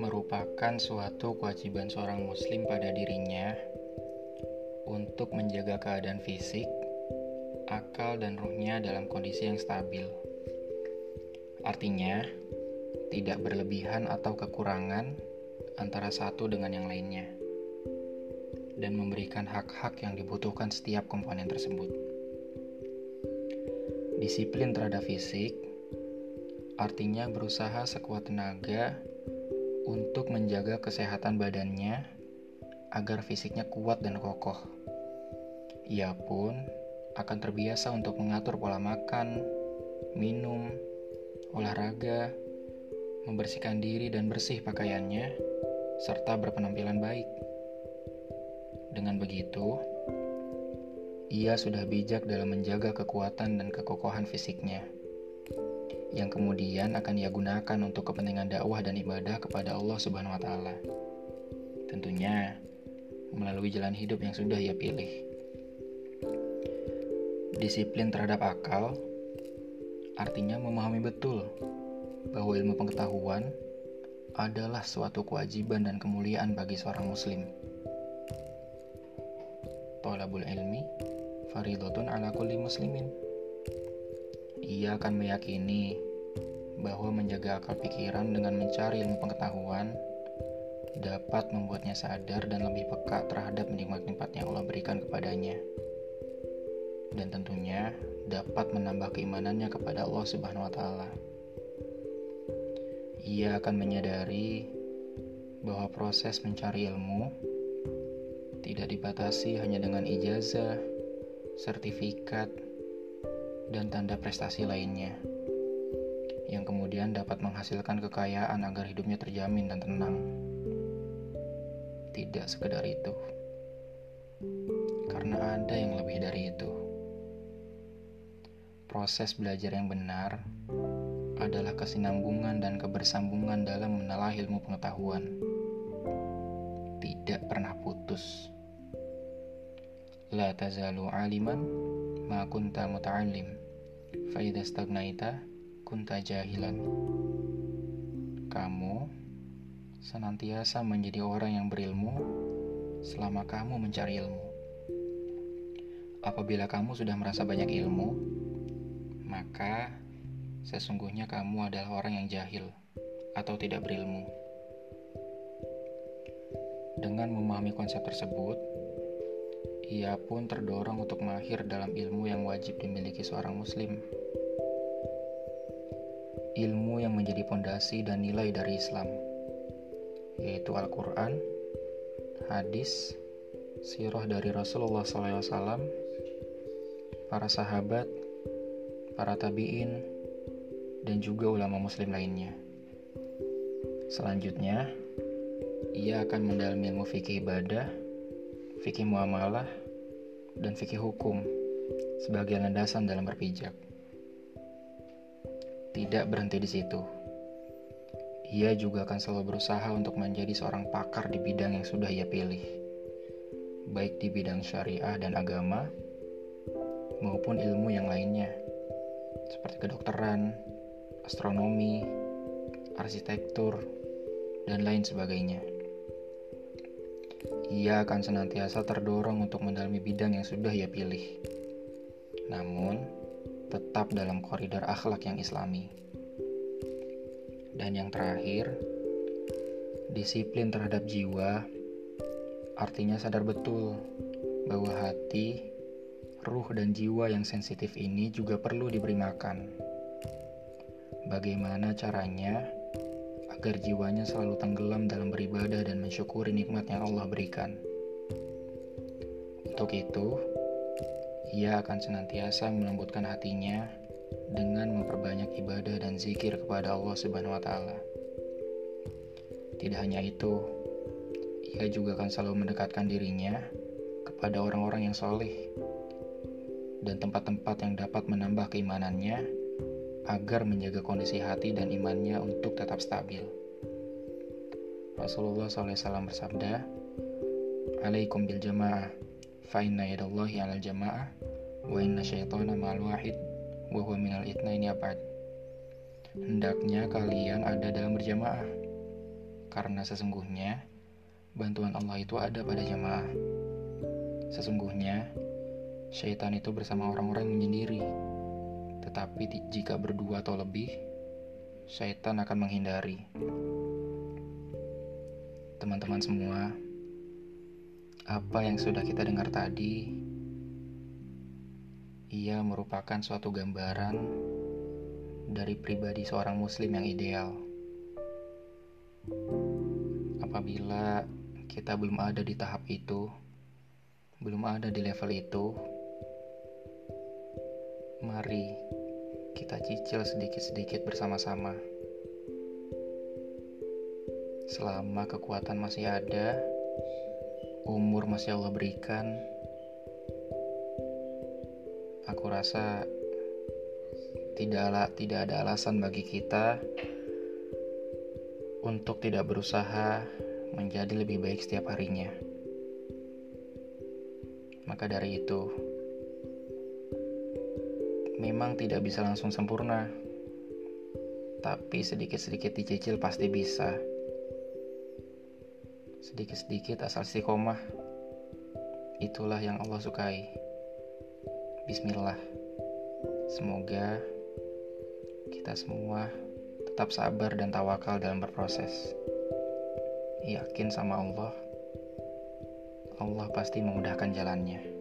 merupakan suatu kewajiban seorang Muslim pada dirinya untuk menjaga keadaan fisik, akal, dan ruhnya dalam kondisi yang stabil. Artinya, tidak berlebihan atau kekurangan antara satu dengan yang lainnya, dan memberikan hak-hak yang dibutuhkan setiap komponen tersebut. Disiplin terhadap fisik artinya berusaha sekuat tenaga untuk menjaga kesehatan badannya agar fisiknya kuat dan kokoh. Ia pun akan terbiasa untuk mengatur pola makan, minum, olahraga, membersihkan diri dan bersih pakaiannya, serta berpenampilan baik. Dengan begitu, ia sudah bijak dalam menjaga kekuatan dan kekokohan fisiknya yang kemudian akan ia gunakan untuk kepentingan dakwah dan ibadah kepada Allah Subhanahu wa taala. Tentunya melalui jalan hidup yang sudah ia pilih. Disiplin terhadap akal artinya memahami betul bahwa ilmu pengetahuan adalah suatu kewajiban dan kemuliaan bagi seorang muslim. Tolabul ilmi faridatun ala kulli muslimin ia akan meyakini bahwa menjaga akal pikiran dengan mencari ilmu pengetahuan dapat membuatnya sadar dan lebih peka terhadap nikmat-nikmat yang Allah berikan kepadanya. Dan tentunya dapat menambah keimanannya kepada Allah Subhanahu wa taala. Ia akan menyadari bahwa proses mencari ilmu tidak dibatasi hanya dengan ijazah, sertifikat, dan tanda prestasi lainnya yang kemudian dapat menghasilkan kekayaan agar hidupnya terjamin dan tenang. Tidak sekedar itu, karena ada yang lebih dari itu. Proses belajar yang benar adalah kesinambungan dan kebersambungan dalam menelah ilmu pengetahuan. Tidak pernah putus. La tazalu aliman ma kunta muta'allim Faida stagnaita kunta jahilan. Kamu senantiasa menjadi orang yang berilmu selama kamu mencari ilmu. Apabila kamu sudah merasa banyak ilmu, maka sesungguhnya kamu adalah orang yang jahil atau tidak berilmu. Dengan memahami konsep tersebut, ia pun terdorong untuk mahir dalam ilmu yang wajib dimiliki seorang muslim. Ilmu yang menjadi pondasi dan nilai dari Islam, yaitu Al-Quran, hadis, sirah dari Rasulullah SAW, para sahabat, para tabi'in, dan juga ulama muslim lainnya. Selanjutnya, ia akan mendalami ilmu fikih ibadah, fikih muamalah, dan fikih hukum sebagai landasan dalam berpijak. Tidak berhenti di situ. Ia juga akan selalu berusaha untuk menjadi seorang pakar di bidang yang sudah ia pilih, baik di bidang syariah dan agama maupun ilmu yang lainnya, seperti kedokteran, astronomi, arsitektur, dan lain sebagainya ia akan senantiasa terdorong untuk mendalami bidang yang sudah ia pilih. Namun, tetap dalam koridor akhlak yang islami. Dan yang terakhir, disiplin terhadap jiwa artinya sadar betul bahwa hati, ruh, dan jiwa yang sensitif ini juga perlu diberi makan. Bagaimana caranya? Agar jiwanya selalu tenggelam dalam beribadah dan mensyukuri nikmat yang Allah berikan. Untuk itu, ia akan senantiasa melembutkan hatinya dengan memperbanyak ibadah dan zikir kepada Allah Subhanahu wa taala. Tidak hanya itu, ia juga akan selalu mendekatkan dirinya kepada orang-orang yang soleh dan tempat-tempat yang dapat menambah keimanannya agar menjaga kondisi hati dan imannya untuk tetap stabil. Rasulullah SAW bersabda, Alaikum bil jamaah, fa inna yadallahi 'alal jama'ah wa inna syaitana ma'al wahid wa huwa minal itnaini abad. Hendaknya kalian ada dalam berjamaah karena sesungguhnya bantuan Allah itu ada pada jamaah. Sesungguhnya syaitan itu bersama orang-orang menyendiri. Tetapi jika berdua atau lebih, syaitan akan menghindari. Teman-teman semua, apa yang sudah kita dengar tadi, ia merupakan suatu gambaran dari pribadi seorang Muslim yang ideal. Apabila kita belum ada di tahap itu, belum ada di level itu, mari kita cicil sedikit-sedikit bersama-sama. Selama kekuatan masih ada, umur masih Allah berikan, aku rasa tidak tidak ada alasan bagi kita untuk tidak berusaha menjadi lebih baik setiap harinya. Maka dari itu, memang tidak bisa langsung sempurna, tapi sedikit-sedikit dicicil pasti bisa. Sedikit-sedikit asal istiqomah, itulah yang Allah sukai. Bismillah. Semoga kita semua tetap sabar dan tawakal dalam berproses. Yakin sama Allah, Allah pasti memudahkan jalannya.